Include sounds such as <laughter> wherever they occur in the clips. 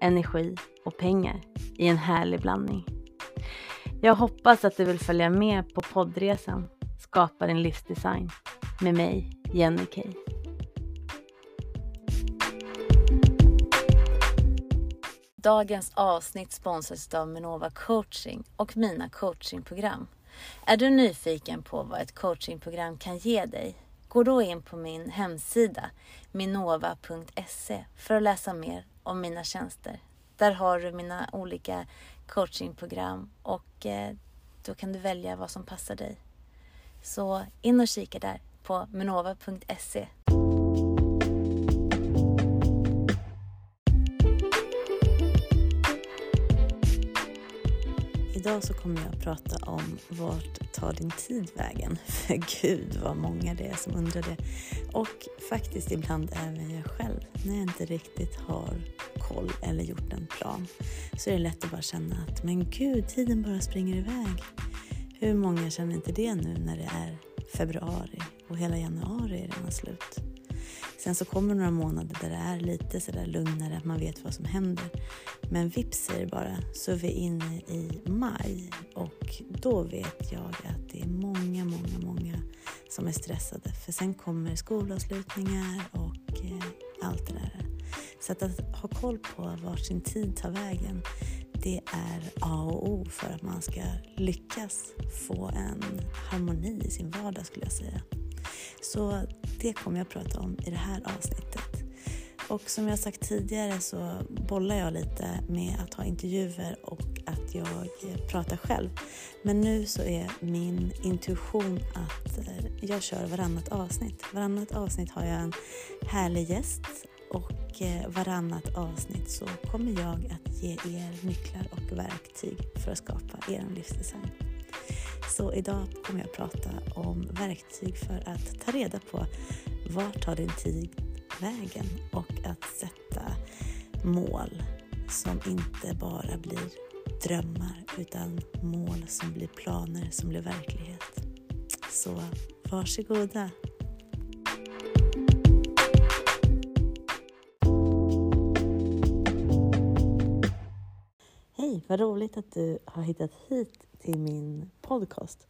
energi och pengar i en härlig blandning. Jag hoppas att du vill följa med på poddresan Skapa din livsdesign med mig, Jenny Kay. Dagens avsnitt sponsras av Minova coaching och mina coachingprogram. Är du nyfiken på vad ett coachingprogram kan ge dig? Gå då in på min hemsida minova.se för att läsa mer om mina tjänster. Där har du mina olika coachingprogram och eh, då kan du välja vad som passar dig. Så in och kika där på minova.se. Idag så kommer jag att prata om vart tar din tid vägen? <laughs> För gud vad många det är som undrar det. Och faktiskt ibland även jag själv. När jag inte riktigt har koll eller gjort en plan så är det lätt att bara känna att men gud, tiden bara springer iväg. Hur många känner inte det nu när det är februari och hela januari är redan slut? Sen så kommer några månader där det är lite sådär lugnare, att man vet vad som händer. Men vips är det bara, så är vi inne i maj och då vet jag att det är många, många, många som är stressade. För sen kommer skolavslutningar och eh, allt det där. Så att, att ha koll på vart sin tid tar vägen, det är A och O för att man ska lyckas få en harmoni i sin vardag skulle jag säga. Så det kommer jag att prata om i det här avsnittet. Och som jag sagt tidigare så bollar jag lite med att ha intervjuer och att jag pratar själv. Men nu så är min intuition att eh, jag kör varannat avsnitt. Varannat avsnitt har jag en härlig gäst och eh, varannat avsnitt så kommer jag att ge er nycklar och verktyg för att skapa er livsdesign. Så idag kommer jag prata om verktyg för att ta reda på vart tar din tid vägen och att sätta mål som inte bara blir drömmar utan mål som blir planer som blir verklighet. Så varsågoda! Hej, vad roligt att du har hittat hit till min podcast.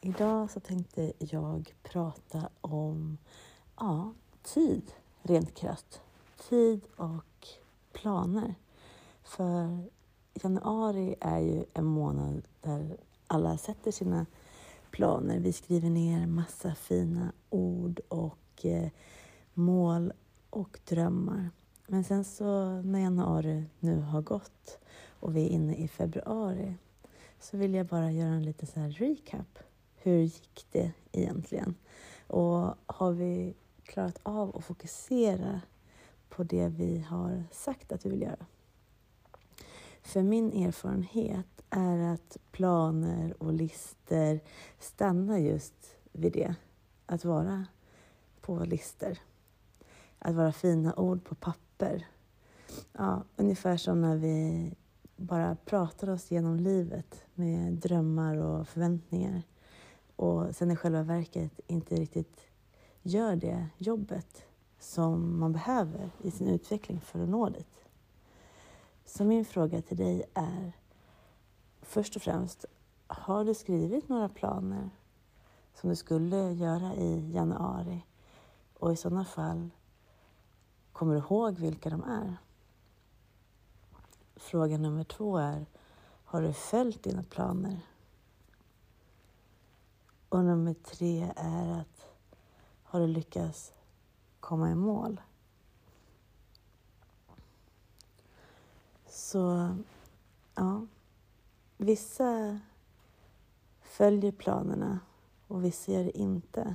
Idag så tänkte jag prata om ja, tid, rent krasst. Tid och planer. För januari är ju en månad där alla sätter sina planer. Vi skriver ner massa fina ord och eh, mål och drömmar. Men sen så när januari nu har gått och vi är inne i februari så vill jag bara göra en liten så här recap. Hur gick det egentligen? Och har vi klarat av att fokusera på det vi har sagt att vi vill göra? För min erfarenhet är att planer och lister stannar just vid det. Att vara på lister. Att vara fina ord på papper. Ja, ungefär som när vi bara pratar oss genom livet med drömmar och förväntningar och sen i själva verket inte riktigt gör det jobbet som man behöver i sin utveckling för att nå dit. Så min fråga till dig är först och främst, har du skrivit några planer som du skulle göra i januari? Och i sådana fall, kommer du ihåg vilka de är? Fråga nummer två är, har du följt dina planer? Och nummer tre är att, har du lyckats komma i mål? Så, ja. Vissa följer planerna och vissa gör det inte.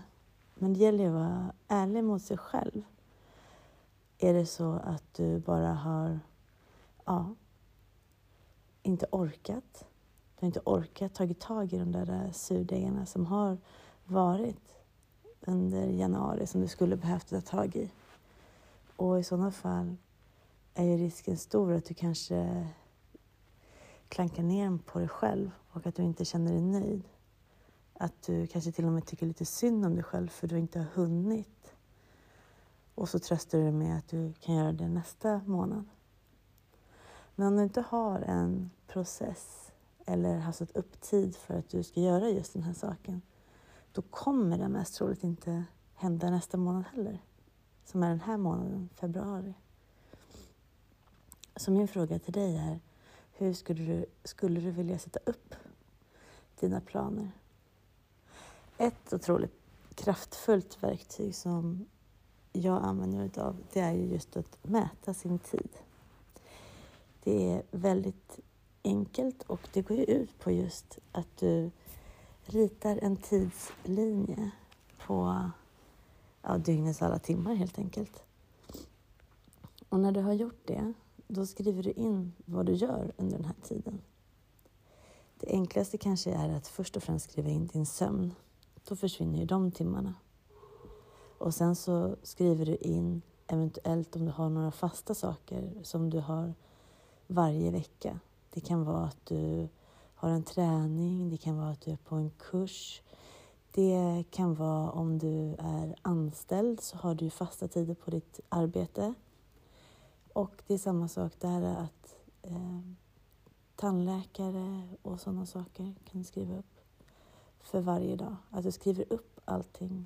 Men det gäller ju att vara ärlig mot sig själv. Är det så att du bara har ja, inte orkat. Du har inte orkat tagit tag i de där surdegarna som har varit under januari som du skulle behövt ta tag i. Och i sådana fall är ju risken stor att du kanske klankar ner på dig själv och att du inte känner dig nöjd. Att du kanske till och med tycker lite synd om dig själv för du inte har hunnit. Och så tröstar du dig med att du kan göra det nästa månad. Men om du inte har en process eller har satt upp tid för att du ska göra just den här saken, då kommer det mest troligt inte hända nästa månad heller, som är den här månaden, februari. Så min fråga till dig är, hur skulle du, skulle du vilja sätta upp dina planer? Ett otroligt kraftfullt verktyg som jag använder mig av, det är ju just att mäta sin tid. Det är väldigt enkelt och det går ju ut på just att du ritar en tidslinje på ja, dygnets alla timmar helt enkelt. Och när du har gjort det, då skriver du in vad du gör under den här tiden. Det enklaste kanske är att först och främst skriva in din sömn. Då försvinner ju de timmarna. Och sen så skriver du in eventuellt om du har några fasta saker som du har varje vecka. Det kan vara att du har en träning, det kan vara att du är på en kurs. Det kan vara om du är anställd så har du fasta tider på ditt arbete. Och det är samma sak där att eh, tandläkare och sådana saker kan du skriva upp för varje dag. Att du skriver upp allting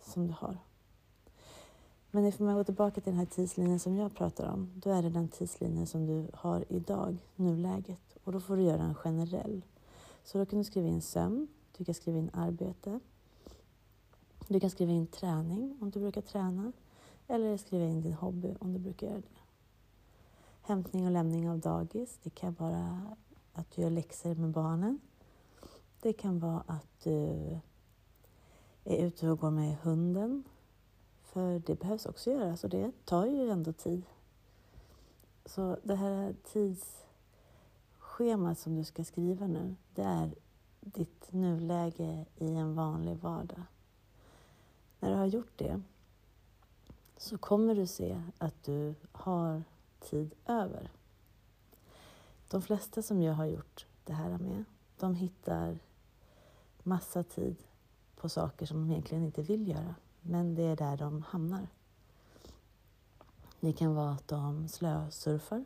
som du har. Men ifall man går tillbaka till den här tidslinjen som jag pratar om, då är det den tidslinjen som du har idag, nuläget. Och då får du göra en generell. Så då kan du skriva in sömn, du kan skriva in arbete, du kan skriva in träning om du brukar träna, eller skriva in din hobby om du brukar göra det. Hämtning och lämning av dagis, det kan vara att du gör läxor med barnen. Det kan vara att du är ute och går med hunden för det behövs också göras och det tar ju ändå tid. Så det här tidsschemat som du ska skriva nu, det är ditt nuläge i en vanlig vardag. När du har gjort det så kommer du se att du har tid över. De flesta som jag har gjort det här med, de hittar massa tid på saker som de egentligen inte vill göra. Men det är där de hamnar. Det kan vara att de slösurfar.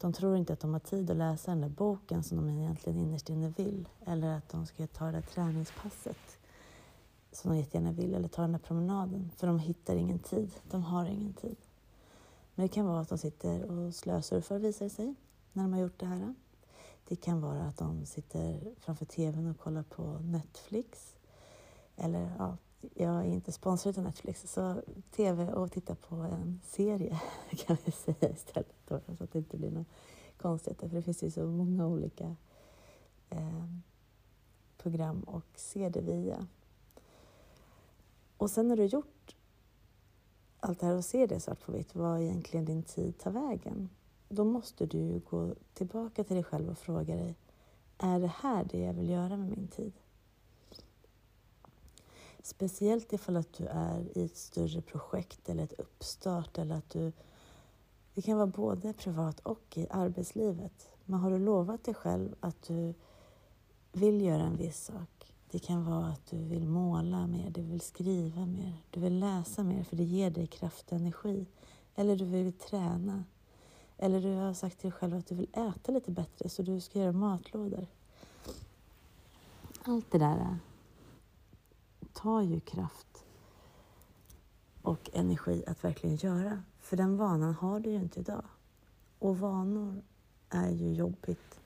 De tror inte att de har tid att läsa den där boken som de egentligen innerst inne vill. Eller att de ska ta det där träningspasset som de jättegärna vill. Eller ta den där promenaden. För de hittar ingen tid. De har ingen tid. Men det kan vara att de sitter och slösurfar visar sig när de har gjort det här. Det kan vara att de sitter framför TVn och kollar på Netflix. Eller ja, jag är inte sponsrad av Netflix, så TV och titta på en serie <laughs> kan vi säga istället då, så att det inte blir något konstigheter. För det finns ju så många olika eh, program och se det via. Och sen när du gjort allt det här och ser det svart på vitt, vad egentligen din tid tar vägen, då måste du gå tillbaka till dig själv och fråga dig, är det här det jag vill göra med min tid? Speciellt ifall att du är i ett större projekt eller ett uppstart eller att du... Det kan vara både privat och i arbetslivet. Men har du lovat dig själv att du vill göra en viss sak. Det kan vara att du vill måla mer, du vill skriva mer, du vill läsa mer för det ger dig kraft och energi. Eller du vill träna. Eller du har sagt till dig själv att du vill äta lite bättre så du ska göra matlådor. Allt det där äh tar ju kraft och energi att verkligen göra. För den vanan har du ju inte idag. Och vanor är ju jobbigt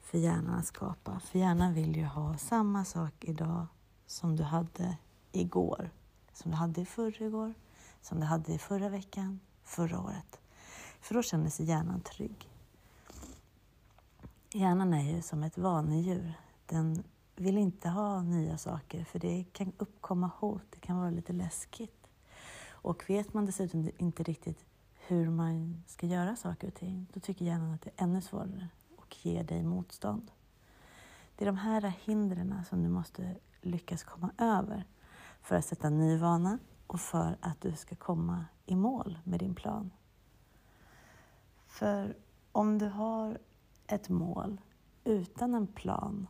för hjärnan att skapa. För hjärnan vill ju ha samma sak idag som du hade igår. Som du hade i förrgår, som du hade i förra veckan, förra året. För då känner sig hjärnan trygg. Hjärnan är ju som ett vanedjur. Den vill inte ha nya saker för det kan uppkomma hot, det kan vara lite läskigt. Och vet man dessutom inte riktigt hur man ska göra saker och ting, då tycker hjärnan att det är ännu svårare. och ger dig motstånd. Det är de här hindren som du måste lyckas komma över för att sätta en ny vana och för att du ska komma i mål med din plan. För om du har ett mål utan en plan,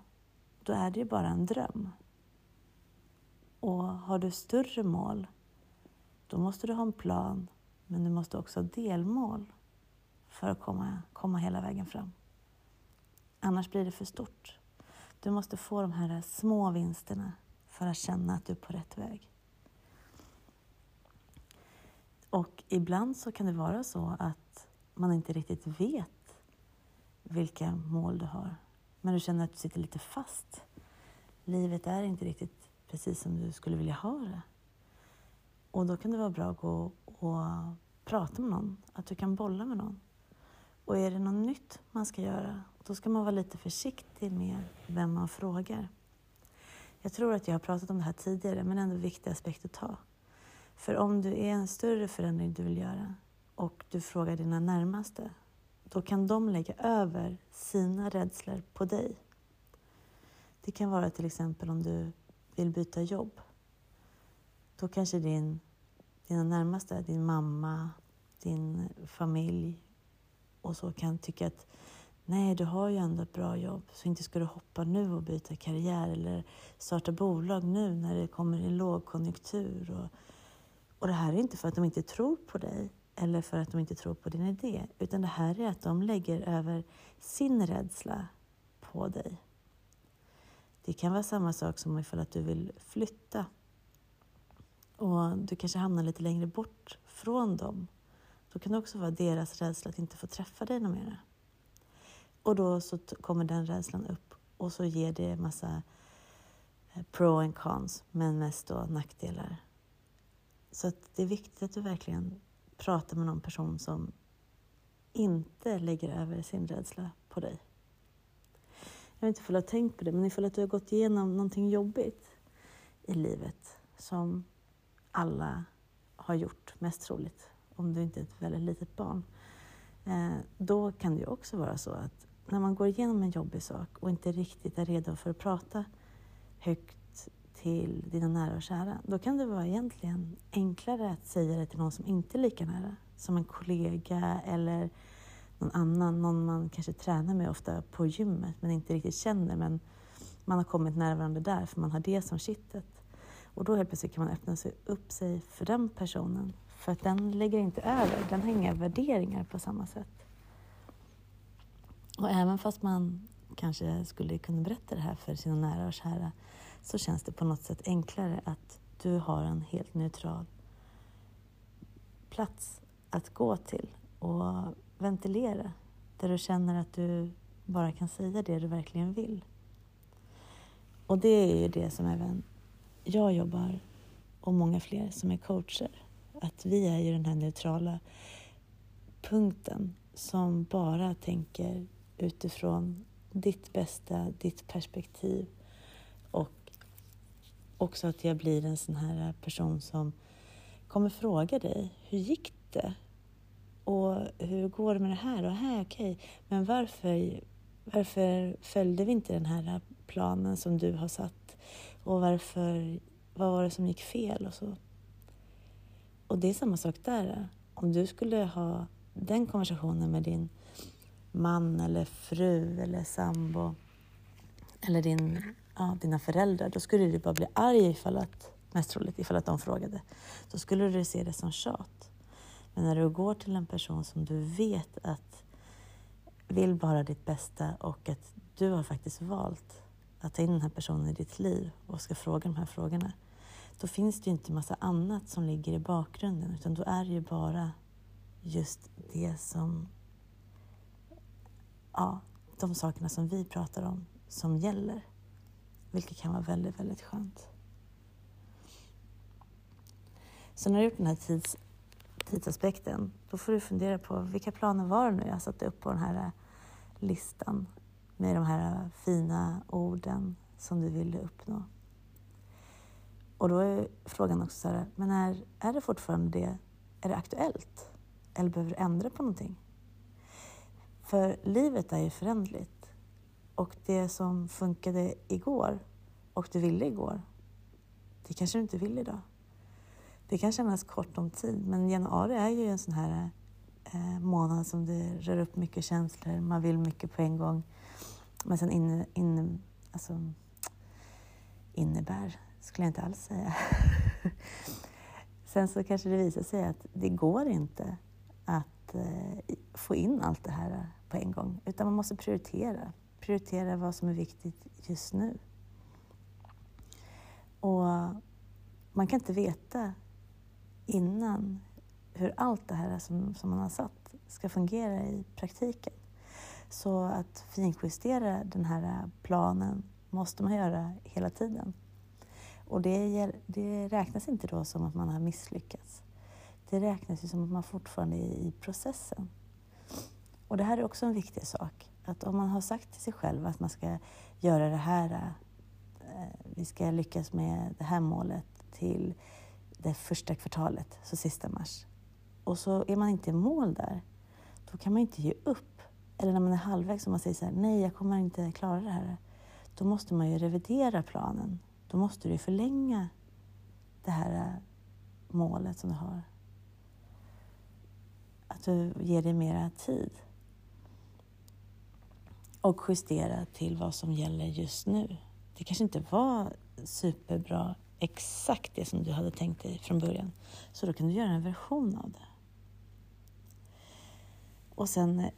då är det ju bara en dröm. Och har du större mål, då måste du ha en plan, men du måste också ha delmål för att komma, komma hela vägen fram. Annars blir det för stort. Du måste få de här små vinsterna för att känna att du är på rätt väg. Och ibland så kan det vara så att man inte riktigt vet vilka mål du har. Men du känner att du sitter lite fast. Livet är inte riktigt precis som du skulle vilja ha det. Och då kan det vara bra att gå och prata med någon, att du kan bolla med någon. Och är det något nytt man ska göra, då ska man vara lite försiktig med vem man frågar. Jag tror att jag har pratat om det här tidigare, men ändå en viktig aspekt att ta. För om du är en större förändring du vill göra och du frågar dina närmaste, då kan de lägga över sina rädslor på dig. Det kan vara till exempel om du vill byta jobb. Då kanske din, dina närmaste, din mamma, din familj och så kan tycka att nej, du har ju ändå ett bra jobb, så inte ska du hoppa nu och byta karriär eller starta bolag nu när det kommer en lågkonjunktur. Och, och det här är inte för att de inte tror på dig eller för att de inte tror på din idé, utan det här är att de lägger över sin rädsla på dig. Det kan vara samma sak som ifall att du vill flytta och du kanske hamnar lite längre bort från dem. Då kan det också vara deras rädsla att inte få träffa dig något mer. Och då så kommer den rädslan upp och så ger det massa eh, pro and cons, men mest då nackdelar. Så det är viktigt att du verkligen prata med någon person som inte lägger över sin rädsla på dig. Jag vet inte om du har tänkt på det, men ifall att du har gått igenom någonting jobbigt i livet som alla har gjort, mest troligt, om du inte är ett väldigt litet barn, eh, då kan det ju också vara så att när man går igenom en jobbig sak och inte riktigt är redo för att prata högt till dina nära och kära, då kan det vara egentligen enklare att säga det till någon som inte är lika nära, som en kollega eller någon annan, någon man kanske tränar med ofta på gymmet men inte riktigt känner, men man har kommit nära varandra där för man har det som kittet. Och då helt plötsligt kan man öppna sig upp sig för den personen, för att den lägger inte över, den har inga värderingar på samma sätt. Och även fast man kanske skulle kunna berätta det här för sina nära och kära så känns det på något sätt enklare att du har en helt neutral plats att gå till och ventilera där du känner att du bara kan säga det du verkligen vill. Och det är ju det som även jag jobbar och många fler som är coacher. Att vi är ju den här neutrala punkten som bara tänker utifrån ditt bästa, ditt perspektiv också att jag blir en sån här eh, person som kommer fråga dig, hur gick det? Och hur går det med det här? Och här, okej, okay. men varför, varför följde vi inte den här eh, planen som du har satt? Och varför, vad var det som gick fel och så? Och det är samma sak där. Eh. Om du skulle ha den konversationen med din man eller fru eller sambo eller din, ja, dina föräldrar, då skulle du bara bli arg ifall att, mest troligt, ifall att de frågade. Då skulle du se det som tjat. Men när du går till en person som du vet att vill bara ditt bästa och att du har faktiskt valt att ta in den här personen i ditt liv och ska fråga de här frågorna, då finns det ju inte massa annat som ligger i bakgrunden, utan då är det ju bara just det som ja, de sakerna som vi pratar om som gäller. Vilket kan vara väldigt, väldigt skönt. Så när du har gjort den här tids, tidsaspekten, då får du fundera på vilka planer var det nu jag satte upp på den här eh, listan med de här eh, fina orden som du ville uppnå. Och då är frågan också så här, men är, är det fortfarande det, är det aktuellt? Eller behöver du ändra på någonting? För livet är ju förändligt. Och det som funkade igår och du ville igår, det kanske du inte vill idag. Det kan kännas kort om tid, men januari är ju en sån här eh, månad som det rör upp mycket känslor, man vill mycket på en gång. Men sen inne, inne, alltså, innebär, skulle jag inte alls säga. <laughs> sen så kanske det visar sig att det går inte att eh, få in allt det här på en gång, utan man måste prioritera. Prioritera vad som är viktigt just nu. Och man kan inte veta innan hur allt det här som, som man har satt ska fungera i praktiken. Så att finjustera den här planen måste man göra hela tiden. Och det, det räknas inte då som att man har misslyckats. Det räknas ju som att man fortfarande är i processen. Och det här är också en viktig sak. Att om man har sagt till sig själv att man ska göra det här, eh, vi ska lyckas med det här målet till det första kvartalet, så sista mars. Och så är man inte i mål där, då kan man inte ge upp. Eller när man är halvvägs och man säger så här, nej jag kommer inte klara det här. Då måste man ju revidera planen. Då måste du förlänga det här eh, målet som du har. Att du ger dig mera tid. Och justera till vad som gäller just nu. Det kanske inte var superbra exakt det som du hade tänkt dig från början. Så då kan du göra en version av det. Och sen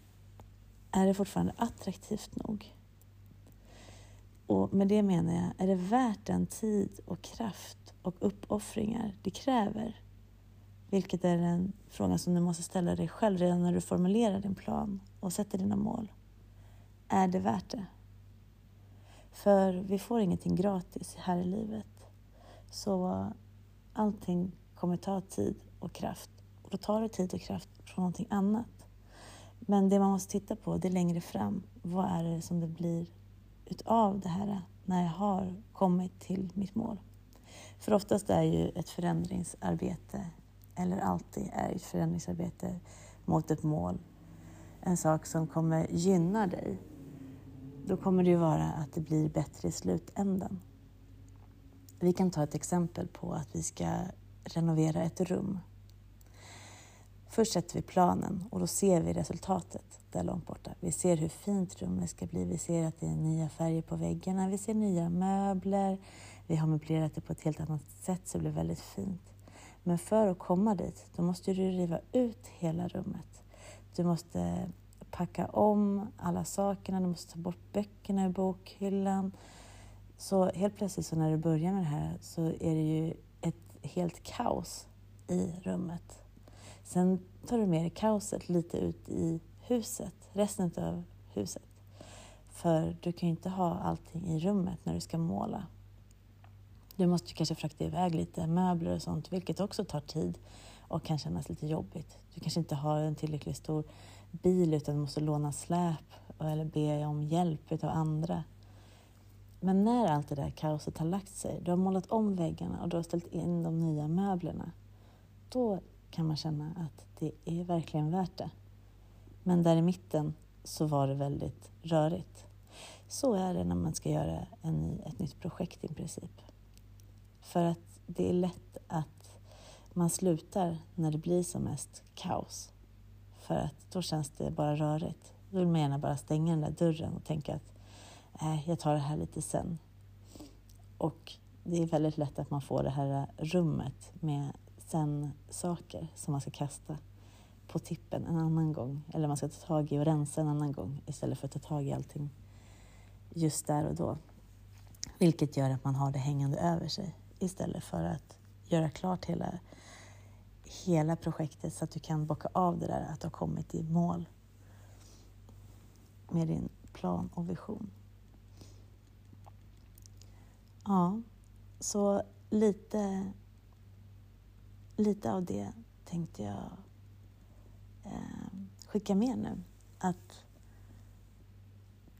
är det fortfarande attraktivt nog. Och med det menar jag, är det värt den tid och kraft och uppoffringar det kräver? Vilket är en fråga som du måste ställa dig själv redan när du formulerar din plan och sätter dina mål. Är det värt det? För vi får ingenting gratis här i livet. Så allting kommer ta tid och kraft. Och då tar det tid och kraft från någonting annat. Men det man måste titta på, det är längre fram. Vad är det som det blir utav det här när jag har kommit till mitt mål? För oftast är ju ett förändringsarbete, eller alltid är ett förändringsarbete mot ett mål, en sak som kommer gynna dig. Då kommer det ju vara att det blir bättre i slutändan. Vi kan ta ett exempel på att vi ska renovera ett rum. Först sätter vi planen och då ser vi resultatet där långt borta. Vi ser hur fint rummet ska bli. Vi ser att det är nya färger på väggarna. Vi ser nya möbler. Vi har möblerat det på ett helt annat sätt så det blir väldigt fint. Men för att komma dit, då måste du riva ut hela rummet. Du måste packa om alla sakerna, du måste ta bort böckerna ur bokhyllan. Så helt plötsligt så när du börjar med det här så är det ju ett helt kaos i rummet. Sen tar du med dig kaoset lite ut i huset, resten av huset. För du kan ju inte ha allting i rummet när du ska måla. Du måste kanske frakta iväg lite möbler och sånt, vilket också tar tid och kan kännas lite jobbigt. Du kanske inte har en tillräckligt stor bil utan du måste låna släp eller be om hjälp av andra. Men när allt det där kaoset har lagt sig, du har målat om väggarna och du har ställt in de nya möblerna, då kan man känna att det är verkligen värt det. Men där i mitten så var det väldigt rörigt. Så är det när man ska göra en, ett nytt projekt i princip. För att det är lätt att man slutar när det blir som mest kaos. För att då känns det bara rörigt. Då vill man gärna bara stänga den där dörren och tänka att äh, jag tar det här lite sen. Och det är väldigt lätt att man får det här rummet med sen saker som man ska kasta på tippen en annan gång. Eller man ska ta tag i och rensa en annan gång istället för att ta tag i allting just där och då. Vilket gör att man har det hängande över sig istället för att göra klart hela, hela projektet så att du kan bocka av det där att du har kommit i mål med din plan och vision. Ja, så lite, lite av det tänkte jag eh, skicka med nu. Att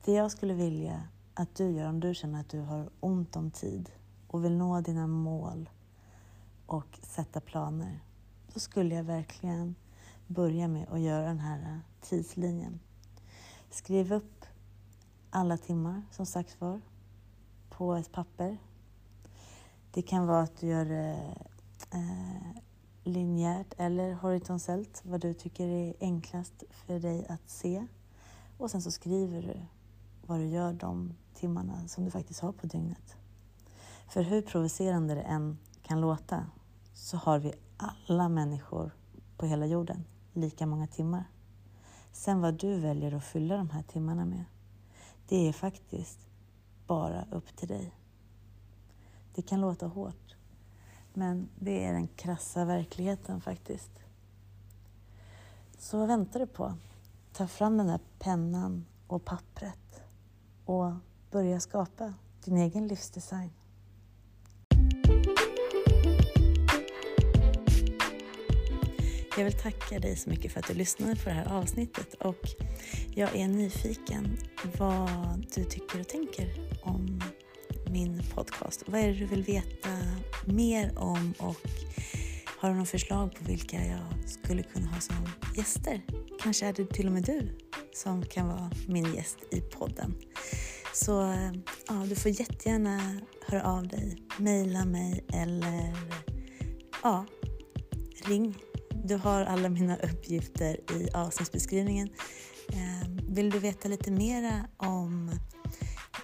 det jag skulle vilja att du gör om du känner att du har ont om tid och vill nå dina mål och sätta planer, då skulle jag verkligen börja med att göra den här eh, tidslinjen. Skriv upp alla timmar som sagt var på ett papper. Det kan vara att du gör det eh, linjärt eller horisontellt, vad du tycker är enklast för dig att se. Och sen så skriver du vad du gör de timmarna som du faktiskt har på dygnet. För hur provocerande det än kan låta så har vi alla människor på hela jorden lika många timmar. Sen vad du väljer att fylla de här timmarna med, det är faktiskt bara upp till dig. Det kan låta hårt, men det är den krassa verkligheten faktiskt. Så vad väntar du på? Ta fram den där pennan och pappret och börja skapa din egen livsdesign. Jag vill tacka dig så mycket för att du lyssnade på det här avsnittet och jag är nyfiken vad du tycker och tänker om min podcast. Vad är det du vill veta mer om och har du några förslag på vilka jag skulle kunna ha som gäster? Kanske är det till och med du som kan vara min gäst i podden. Så ja, du får jättegärna höra av dig, mejla mig eller ja, ring du har alla mina uppgifter i avsnittsbeskrivningen. Ehm, vill du veta lite mera om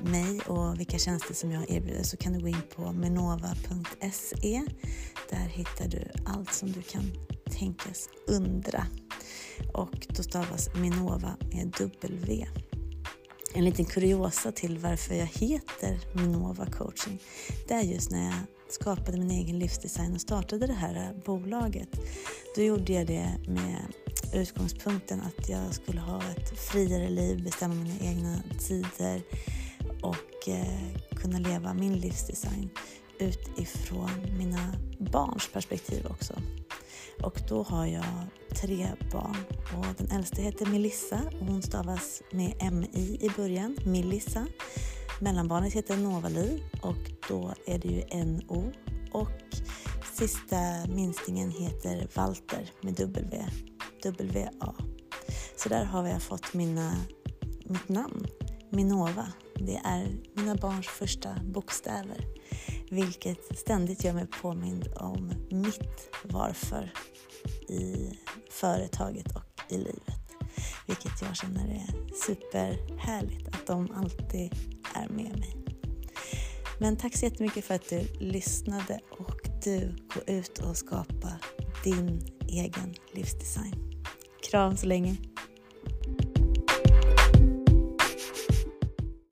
mig och vilka tjänster som jag erbjuder så kan du gå in på menova.se. Där hittar du allt som du kan tänkas undra. Och då stavas Minova med W. En liten kuriosa till varför jag heter Minova coaching. Det är just när jag skapade min egen livsdesign och startade det här bolaget. Då gjorde jag det med utgångspunkten att jag skulle ha ett friare liv, bestämma mina egna tider och eh, kunna leva min livsdesign utifrån mina barns perspektiv också. Och då har jag tre barn och den äldsta heter Melissa och hon stavas med MI i i början, Melissa. Mellanbarnet heter Novali och då är det ju NO och sista minstingen heter Walter med W, W-A. Så där har jag fått mina, mitt namn, Minova. Det är mina barns första bokstäver, vilket ständigt gör mig påmind om mitt varför i företaget och i livet. Vilket jag känner är superhärligt att de alltid är med mig. Men tack så jättemycket för att du lyssnade och du går ut och skapar din egen livsdesign. Kram så länge!